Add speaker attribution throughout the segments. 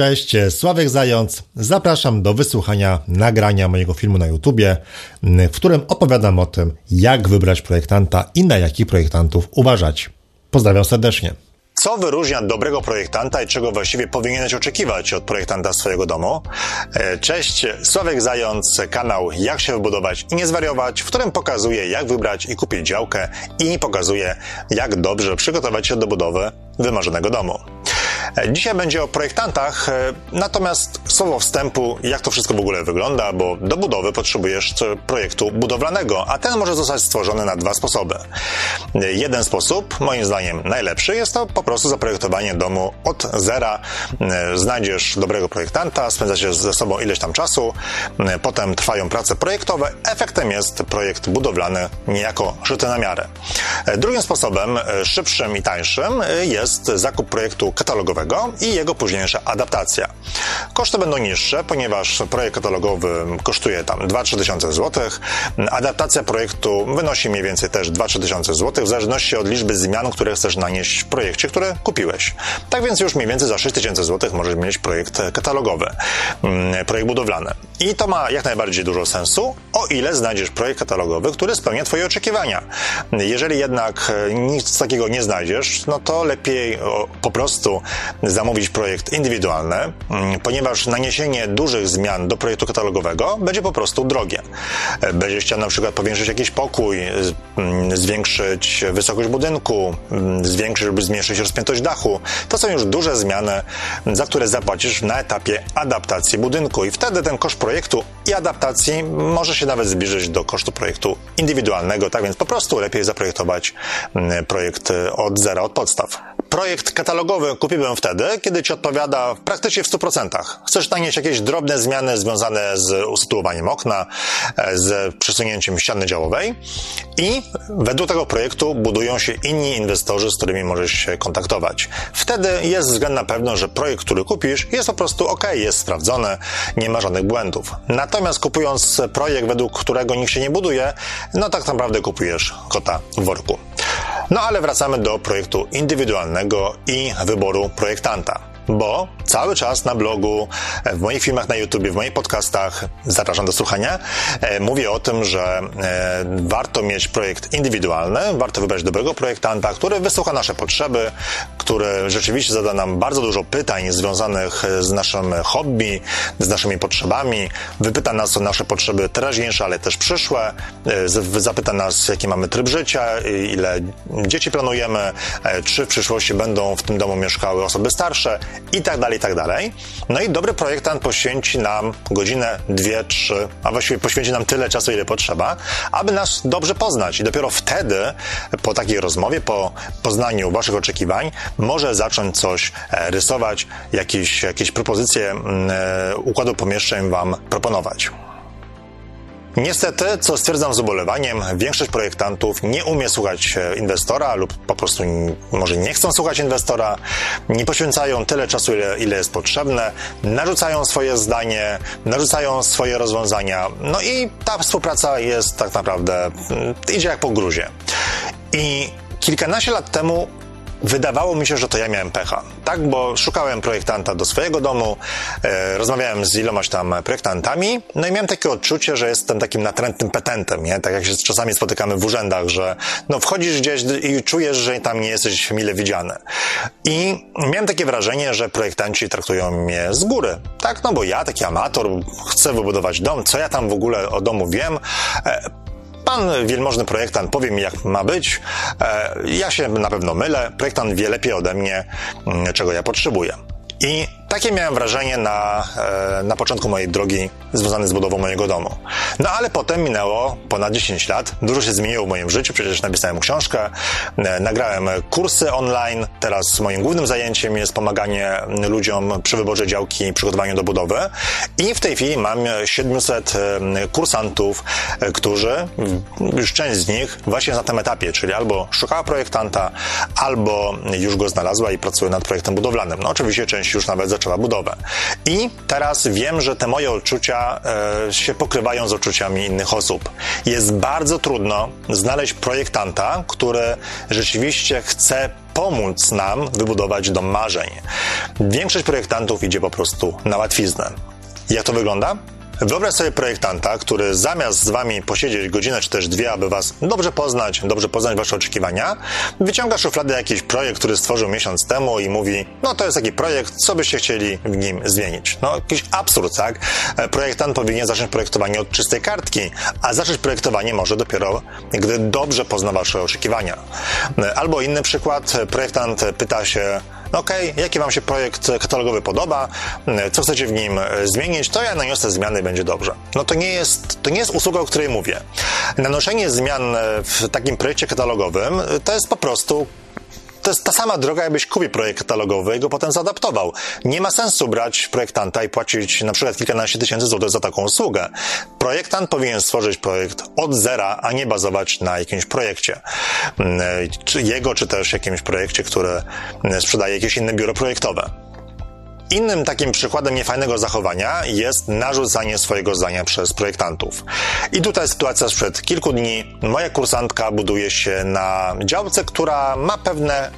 Speaker 1: Cześć, Sławek Zając. Zapraszam do wysłuchania nagrania mojego filmu na YouTubie, w którym opowiadam o tym, jak wybrać projektanta i na jakich projektantów uważać. Pozdrawiam serdecznie.
Speaker 2: Co wyróżnia dobrego projektanta i czego właściwie powinieneś oczekiwać od projektanta swojego domu? E, cześć, Sławek Zając, kanał Jak się wybudować i nie zwariować, w którym pokazuję jak wybrać i kupić działkę i pokazuję jak dobrze przygotować się do budowy wymarzonego domu. Dzisiaj będzie o projektantach, e, natomiast słowo wstępu, jak to wszystko w ogóle wygląda, bo do budowy potrzebujesz projektu budowlanego, a ten może zostać stworzony na dwa sposoby. Jeden sposób, moim zdaniem najlepszy, jest to po prostu zaprojektowanie domu od zera. Znajdziesz dobrego projektanta, spędzacie ze sobą ileś tam czasu, potem trwają prace projektowe, efektem jest projekt budowlany niejako szyty na miarę. Drugim sposobem, szybszym i tańszym, jest zakup projektu katalogowego i jego późniejsza adaptacja. Koszty będą niższe, ponieważ projekt katalogowy kosztuje tam 2-3 tysiące złotych. Adaptacja projektu wynosi mniej więcej też 2-3 tysiące złotych, w zależności od liczby zmian, które chcesz nanieść w projekcie, który kupiłeś. Tak więc już mniej więcej za 6 tysięcy złotych możesz mieć projekt katalogowy, mm, projekt budowlany. I to ma jak najbardziej dużo sensu, o ile znajdziesz projekt katalogowy, który spełnia Twoje oczekiwania. Jeżeli jednak nic takiego nie znajdziesz, no to lepiej po prostu zamówić projekt indywidualny, mm, ponieważ naniesienie dużych zmian do projektu katalogowego będzie po prostu drogie. Będziesz chciał na przykład powiększyć jakiś pokój, mm, zwiększyć wysokość budynku, mm, zwiększyć lub zmniejszyć rozpiętość dachu. To są już duże zmiany, za które zapłacisz na etapie adaptacji budynku i wtedy ten koszt projektu i adaptacji może się nawet zbliżyć do kosztu projektu indywidualnego, tak więc po prostu lepiej zaprojektować projekt od zera, od podstaw. Projekt katalogowy kupiłem wtedy, kiedy Ci odpowiada praktycznie w 100%. Chcesz nanieść jakieś drobne zmiany związane z usytuowaniem okna, e, z przesunięciem ściany działowej i według tego projektu budują się inni inwestorzy, z którymi możesz się kontaktować. Wtedy jest względna pewność, że projekt, który kupisz, jest po prostu ok, jest sprawdzony, nie ma żadnych błędów. Natomiast kupując projekt, według którego nikt się nie buduje, no tak naprawdę kupujesz kota w worku. No ale wracamy do projektu indywidualnego i wyboru projektanta bo cały czas na blogu, w moich filmach na YouTube, w moich podcastach, zapraszam do słuchania, e, mówię o tym, że e, warto mieć projekt indywidualny, warto wybrać dobrego projektanta, który wysłucha nasze potrzeby, który rzeczywiście zada nam bardzo dużo pytań związanych z naszym hobby, z naszymi potrzebami, wypyta nas o nasze potrzeby teraźniejsze, ale też przyszłe, e, zapyta nas, jaki mamy tryb życia, ile dzieci planujemy, czy w przyszłości będą w tym domu mieszkały osoby starsze i tak dalej, i tak dalej. No i dobry projektant poświęci nam godzinę, dwie, trzy, a właściwie poświęci nam tyle czasu, ile potrzeba, aby nas dobrze poznać. I dopiero wtedy, po takiej rozmowie, po poznaniu Waszych oczekiwań, może zacząć coś e, rysować, jakieś, jakieś propozycje mm, e, układu pomieszczeń Wam proponować. Niestety, co stwierdzam z ubolewaniem, większość projektantów nie umie słuchać e, inwestora lub po prostu może nie chcą słuchać inwestora, nie poświęcają tyle czasu, ile, ile jest potrzebne, narzucają swoje zdanie, narzucają swoje rozwiązania, no i ta współpraca jest tak naprawdę, mm, idzie jak po gruzie. I kilkanaście lat temu Wydawało mi się, że to ja miałem pecha. Tak, bo szukałem projektanta do swojego domu, e, rozmawiałem z ilomaś tam projektantami, no i miałem takie odczucie, że jestem takim natrętnym petentem, nie? Tak jak się czasami spotykamy w urzędach, że no wchodzisz gdzieś i czujesz, że tam nie jesteś mile widziany. I miałem takie wrażenie, że projektanci traktują mnie z góry. Tak, no bo ja, taki amator, chcę wybudować dom, co ja tam w ogóle o domu wiem, e, Pan wielmożny projektant powie mi, jak ma być. E, ja się na pewno mylę. Projektant wie lepiej ode mnie, mm, czego ja potrzebuję. I takie miałem wrażenie na, e, na początku mojej drogi związanej z budową mojego domu. No ale potem minęło ponad 10 lat. Dużo się zmieniło w moim życiu, przecież napisałem książkę, e, nagrałem kursy online. Teraz moim głównym zajęciem jest pomaganie ludziom przy wyborze działki i przygotowaniu do budowy. I w tej chwili mam 700 e, kursantów, którzy, już część z nich właśnie na tym etapie, czyli albo szukała projektanta, albo już go znalazła i pracuje nad projektem budowlanym. No oczywiście część już nawet budowę. I teraz wiem, że te moje odczucia e, się pokrywają z odczuciami innych osób. Jest bardzo trudno znaleźć projektanta, który rzeczywiście chce pomóc nam wybudować dom marzeń. Większość projektantów idzie po prostu na łatwiznę. Jak to wygląda? Wyobraź sobie projektanta, który zamiast z wami posiedzieć godzinę czy też dwie, aby was dobrze poznać, dobrze poznać wasze oczekiwania, wyciąga szufladę jakiś projekt, który stworzył miesiąc temu i mówi, no to jest taki projekt, co byście chcieli w nim zmienić. No jakiś absurd, tak? Projektant powinien zacząć projektowanie od czystej kartki, a zacząć projektowanie może dopiero, gdy dobrze pozna wasze oczekiwania. Albo inny przykład, projektant pyta się, okej, okay, jaki Wam się projekt katalogowy podoba, co chcecie w nim zmienić, to ja naniosę zmiany będzie dobrze. No to nie jest, to nie jest usługa, o której mówię. Nanoszenie zmian w takim projekcie katalogowym to jest po prostu to jest ta sama droga, jakbyś kupił projekt katalogowy i go potem zaadaptował. Nie ma sensu brać projektanta i płacić na przykład kilkanaście tysięcy złotych za taką usługę. Projektant powinien stworzyć projekt od zera, a nie bazować na jakimś projekcie. Mm, czy jego, czy też jakimś projekcie, który sprzedaje jakieś inne biuro projektowe. Innym takim przykładem niefajnego zachowania jest narzucanie swojego zdania przez projektantów. I tutaj sytuacja sprzed kilku dni. Moja kursantka buduje się na działce, która ma pewne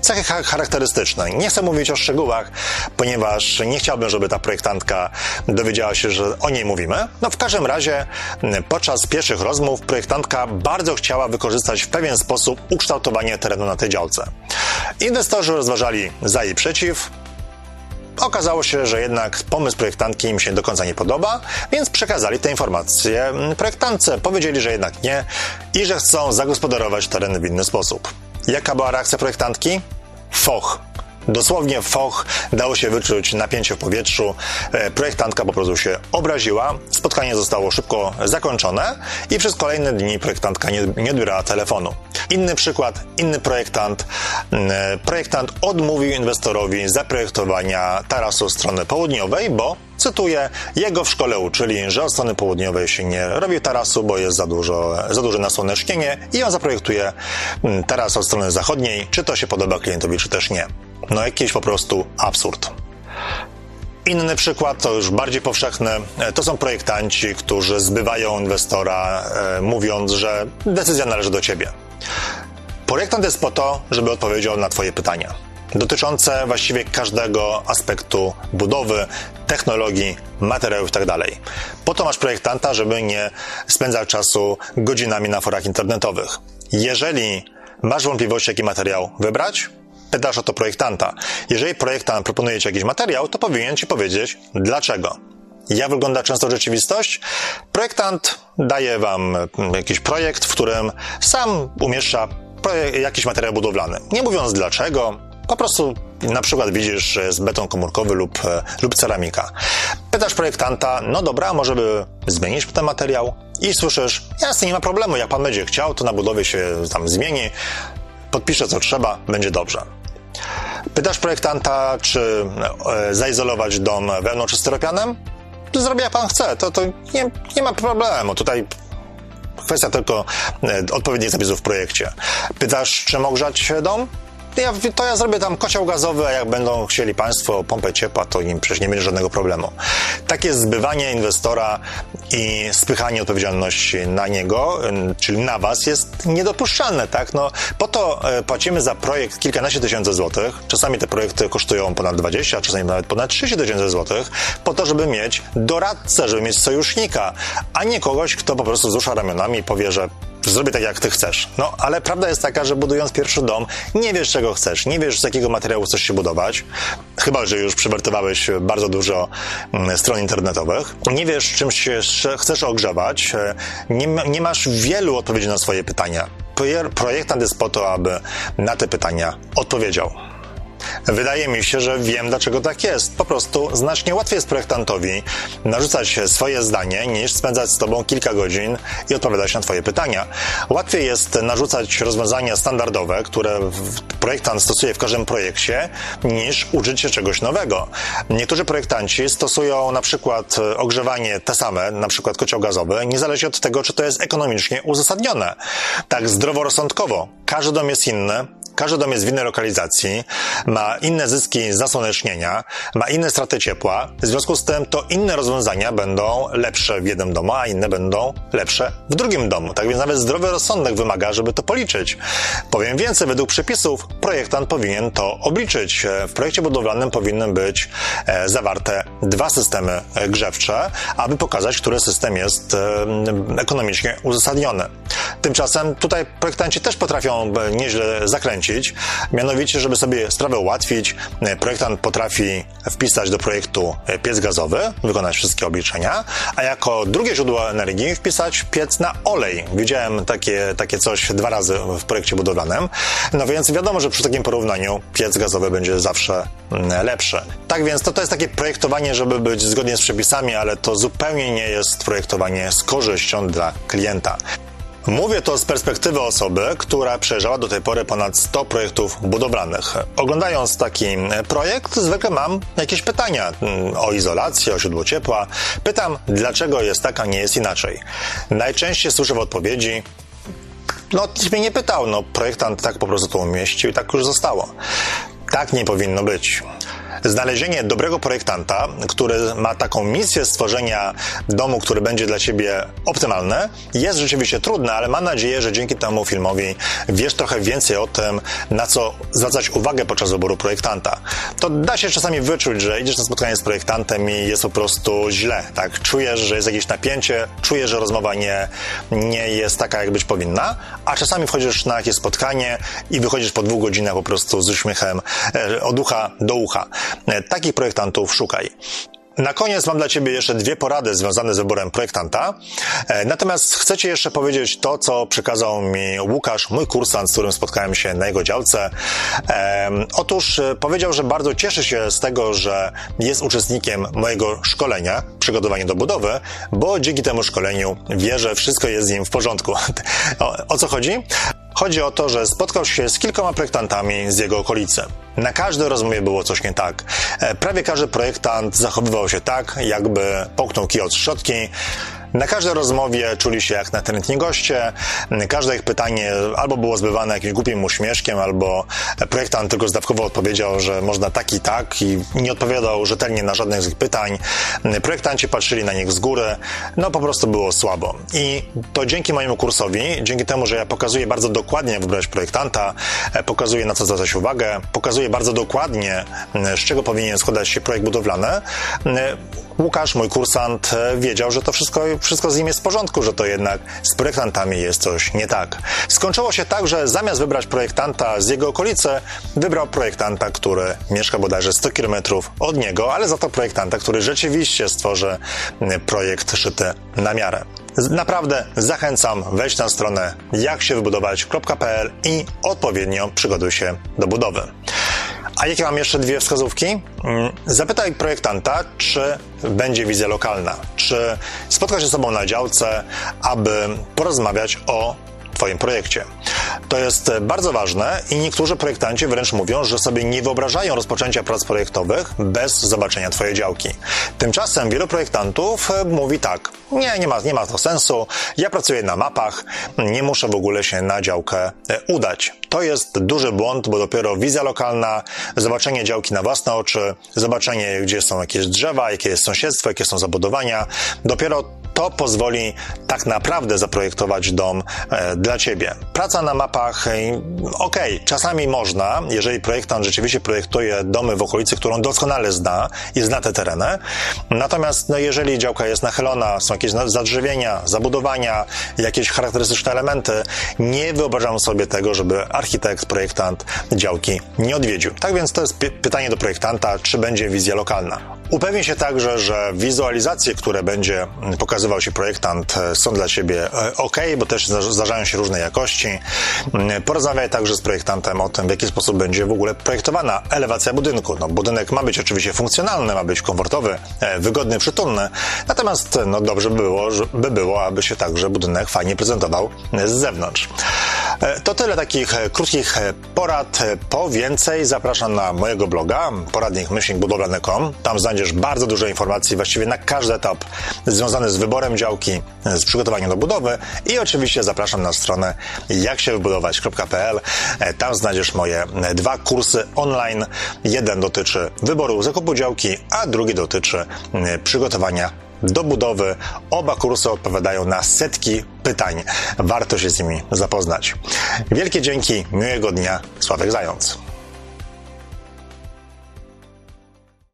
Speaker 2: cechy charakterystyczne. Nie chcę mówić o szczegółach, ponieważ nie chciałbym, żeby ta projektantka dowiedziała się, że o niej mówimy. No w każdym razie podczas pierwszych rozmów projektantka bardzo chciała wykorzystać w pewien sposób ukształtowanie terenu na tej działce. Inwestorzy rozważali za i przeciw. Okazało się, że jednak pomysł projektantki im się do końca nie podoba, więc przekazali te informacje projektantce. Powiedzieli, że jednak nie i że chcą zagospodarować teren w inny sposób. Jaka była reakcja projektantki? Foch. Dosłownie foch, dało się wyczuć napięcie w powietrzu. E, projektantka po prostu się obraziła. Spotkanie zostało szybko zakończone i przez kolejne dni projektantka nie, nie odbierała telefonu. Inny przykład, inny projektant. E, projektant odmówił inwestorowi zaprojektowania tarasu strony południowej, bo Cytuję, jego w szkole uczyli, że od strony południowej się nie robi tarasu, bo jest za, dużo, za duże nasłonecznienie i on zaprojektuje taras od strony zachodniej, czy to się podoba klientowi, czy też nie. No jakiś po prostu absurd. Inny przykład, to już bardziej powszechny, to są projektanci, którzy zbywają inwestora, e, mówiąc, że decyzja należy do ciebie. Projektant jest po to, żeby odpowiedział na Twoje pytania dotyczące właściwie każdego aspektu budowy, technologii, materiałów itd. Tak po to masz projektanta, żeby nie spędzał czasu godzinami na forach internetowych. Jeżeli masz wątpliwości, jaki materiał wybrać, pytasz o to projektanta. Jeżeli projektant proponuje Ci jakiś materiał, to powinien Ci powiedzieć dlaczego. Jak wygląda często rzeczywistość? Projektant daje Wam jakiś projekt, w którym sam umieszcza jakiś materiał budowlany. Nie mówiąc dlaczego, po prostu na przykład widzisz, że jest beton komórkowy lub, e, lub ceramika. Pytasz projektanta, no dobra, może by zmienić ten materiał? I słyszysz, jasne, nie ma problemu, jak pan będzie chciał, to na budowie się tam zmieni, podpiszę co trzeba, będzie dobrze. Pytasz projektanta, czy e, zaizolować dom wełną czy styropianem? Zrobię jak pan chce, to, to nie, nie ma problemu. Tutaj kwestia tylko e, odpowiednich zapisów w projekcie. Pytasz, czy ogrzać dom? ja, to ja zrobię tam kocioł gazowy, a jak będą chcieli Państwo pompę ciepła, to im przecież nie będzie żadnego problemu. Takie zbywanie inwestora i spychanie odpowiedzialności na niego, czyli na Was, jest niedopuszczalne, tak? No, po to e, płacimy za projekt kilkanaście tysięcy złotych. Czasami te projekty kosztują ponad 20, czasami nawet ponad 30 tysięcy złotych, po to, żeby mieć doradcę, żeby mieć sojusznika, a nie kogoś, kto po prostu wzrusza ramionami i powie, że zrobię tak, jak ty chcesz. No, ale prawda jest taka, że budując pierwszy dom, nie wiesz, czego chcesz, nie wiesz, z jakiego materiału chcesz się budować, chyba, że już przewertowałeś bardzo dużo mm, stron internetowych, nie wiesz, czym się chcesz ogrzewać, e, nie, nie masz wielu odpowiedzi na swoje pytania. Projektant jest po to, aby na te pytania odpowiedział. Wydaje mi się, że wiem, dlaczego tak jest. Po prostu znacznie łatwiej jest projektantowi narzucać swoje zdanie, niż spędzać z tobą kilka godzin i odpowiadać na twoje pytania. Łatwiej jest narzucać rozwiązania standardowe, które projektant stosuje w każdym projekcie, niż uczyć się czegoś nowego. Niektórzy projektanci stosują na przykład ogrzewanie te same, na przykład kocioł gazowy, niezależnie od tego, czy to jest ekonomicznie uzasadnione. Tak zdroworozsądkowo. Każdy dom jest inny, każdy dom jest w innej lokalizacji, ma inne zyski z nasłonecznienia, ma inne straty ciepła, w związku z tym to inne rozwiązania będą lepsze w jednym domu, a inne będą lepsze w drugim domu. Tak więc nawet zdrowy rozsądek wymaga, żeby to policzyć. Powiem więcej, według przepisów projektant powinien to obliczyć. W projekcie budowlanym powinny być e, zawarte dwa systemy grzewcze, aby pokazać, który system jest ekonomicznie uzasadniony. Tymczasem tutaj projektanci też potrafią e, nieźle zakręcić, mianowicie, żeby sobie sprawę ułatwić, projektant potrafi wpisać do projektu piec gazowy, wykonać wszystkie obliczenia, a jako drugie źródło energii wpisać piec na olej. Widziałem takie, takie coś dwa razy w projekcie budowlanym. No więc wiadomo, że przy takim porównaniu piec gazowy będzie zawsze mm, lepszy. Tak więc to, to jest takie projektowanie, żeby być zgodnie z przepisami, ale to zupełnie nie jest projektowanie z korzyścią dla klienta. Mówię to z perspektywy osoby, która przejrzała do tej pory ponad 100 projektów budowlanych. Oglądając taki projekt, zwykle mam jakieś pytania mm, o izolację, o źródło ciepła. Pytam, dlaczego jest tak, a nie jest inaczej. Najczęściej słyszę w odpowiedzi, no, nikt mnie nie pytał, no, projektant tak po prostu to umieścił i tak już zostało. Tak nie powinno być. Znalezienie dobrego projektanta, który ma taką misję stworzenia domu, który będzie dla ciebie optymalny, jest rzeczywiście trudne, ale mam nadzieję, że dzięki temu filmowi wiesz trochę więcej o tym, na co zwracać uwagę podczas wyboru projektanta. To da się czasami wyczuć, że idziesz na spotkanie z projektantem i jest po prostu źle, tak? Czujesz, że jest jakieś napięcie, czujesz, że rozmowa nie, nie jest taka, jak być powinna, a czasami wchodzisz na jakieś spotkanie i wychodzisz po dwóch godzinach po prostu z uśmiechem e, od ucha do ucha. E, takich projektantów szukaj. Na koniec mam dla Ciebie jeszcze dwie porady związane z wyborem projektanta. E, natomiast chcę Ci jeszcze powiedzieć to, co przekazał mi Łukasz, mój kursant, z którym spotkałem się na jego działce. Otóż powiedział, że bardzo cieszy się z tego, że jest uczestnikiem mojego szkolenia, przygotowania do budowy, bo dzięki temu szkoleniu wie, że wszystko jest z nim w porządku. O, o co chodzi? Chodzi o to, że spotkał się z kilkoma projektantami z jego okolicy. Na każdej rozmowie było coś nie tak. E, prawie każdy projektant zachowywał się tak, jakby połknął kij od szczotki, na każdej rozmowie czuli się jak natrętni goście. Każde ich pytanie albo było zbywane jakimś głupim uśmieszkiem, albo projektant tylko zdawkowo odpowiedział, że można tak i tak i nie odpowiadał rzetelnie na żadne z ich pytań. Projektanci patrzyli na nich z góry. No po prostu było słabo. I to dzięki mojemu kursowi, dzięki temu, że ja pokazuję bardzo dokładnie, jak wybrać projektanta, pokazuję na co zwracać uwagę, pokazuję bardzo dokładnie, z czego powinien składać się projekt budowlany, Łukasz, mój kursant, e, wiedział, że to wszystko, wszystko z nim jest w porządku, że to jednak z projektantami jest coś nie tak. Skończyło się tak, że zamiast wybrać projektanta z jego okolicy, wybrał projektanta, który mieszka bodajże 100 km od niego, ale za to projektanta, który rzeczywiście stworzy projekt szyty na miarę. Naprawdę zachęcam wejść na stronę jakśewybudować.pl i odpowiednio przygotuj się do budowy. A jakie mam jeszcze dwie wskazówki? Mm, zapytaj projektanta, czy będzie wizja lokalna, czy spotka się z sobą na działce, aby porozmawiać o Twoim projekcie. To jest bardzo ważne i niektórzy projektanci wręcz mówią, że sobie nie wyobrażają rozpoczęcia prac projektowych bez zobaczenia Twojej działki. Tymczasem wielu projektantów e, mówi tak, nie, nie ma, nie ma to sensu, ja pracuję na mapach, nie muszę w ogóle się na działkę e, udać. To jest duży błąd, bo dopiero wizja lokalna, zobaczenie działki na własne oczy, zobaczenie, gdzie są jakieś drzewa, jakie jest sąsiedztwo, jakie są zabudowania, dopiero to pozwoli tak naprawdę zaprojektować dom e, dla ciebie. Praca na mapach, e, okay, czasami można, jeżeli projektant rzeczywiście projektuje domy w okolicy, którą doskonale zna i zna te tereny. Natomiast no, jeżeli działka jest nachylona, są jakieś zadrzewienia, zabudowania, jakieś charakterystyczne elementy, nie wyobrażam sobie tego, żeby architekt, projektant działki nie odwiedził. Tak więc to jest pytanie do projektanta, czy będzie wizja lokalna. Upewnij się także, że wizualizacje, które będzie pokazywał się projektant, e, są dla Ciebie e, ok, bo też zdarzają się różne jakości. Mm, porozmawiaj także z projektantem o tym, w jaki sposób będzie w ogóle projektowana elewacja budynku. No, budynek ma być oczywiście funkcjonalny, ma być komfortowy, e, wygodny, przytulny, natomiast no, dobrze by było, by było, aby się także budynek fajnie prezentował z zewnątrz. To tyle takich krótkich porad. Po więcej zapraszam na mojego bloga poradnik budowlany.com. Tam znajdziesz znajdziesz bardzo dużo informacji, właściwie na każdy etap związany z wyborem działki, z przygotowaniem do budowy i oczywiście zapraszam na stronę jaksiewybudować.pl. E, tam znajdziesz moje dwa kursy online. Jeden dotyczy wyboru zakupu działki, a drugi dotyczy przygotowania do budowy. Oba kursy odpowiadają na setki pytań. Warto się z nimi zapoznać. Wielkie dzięki, miłego dnia, Sławek Zając.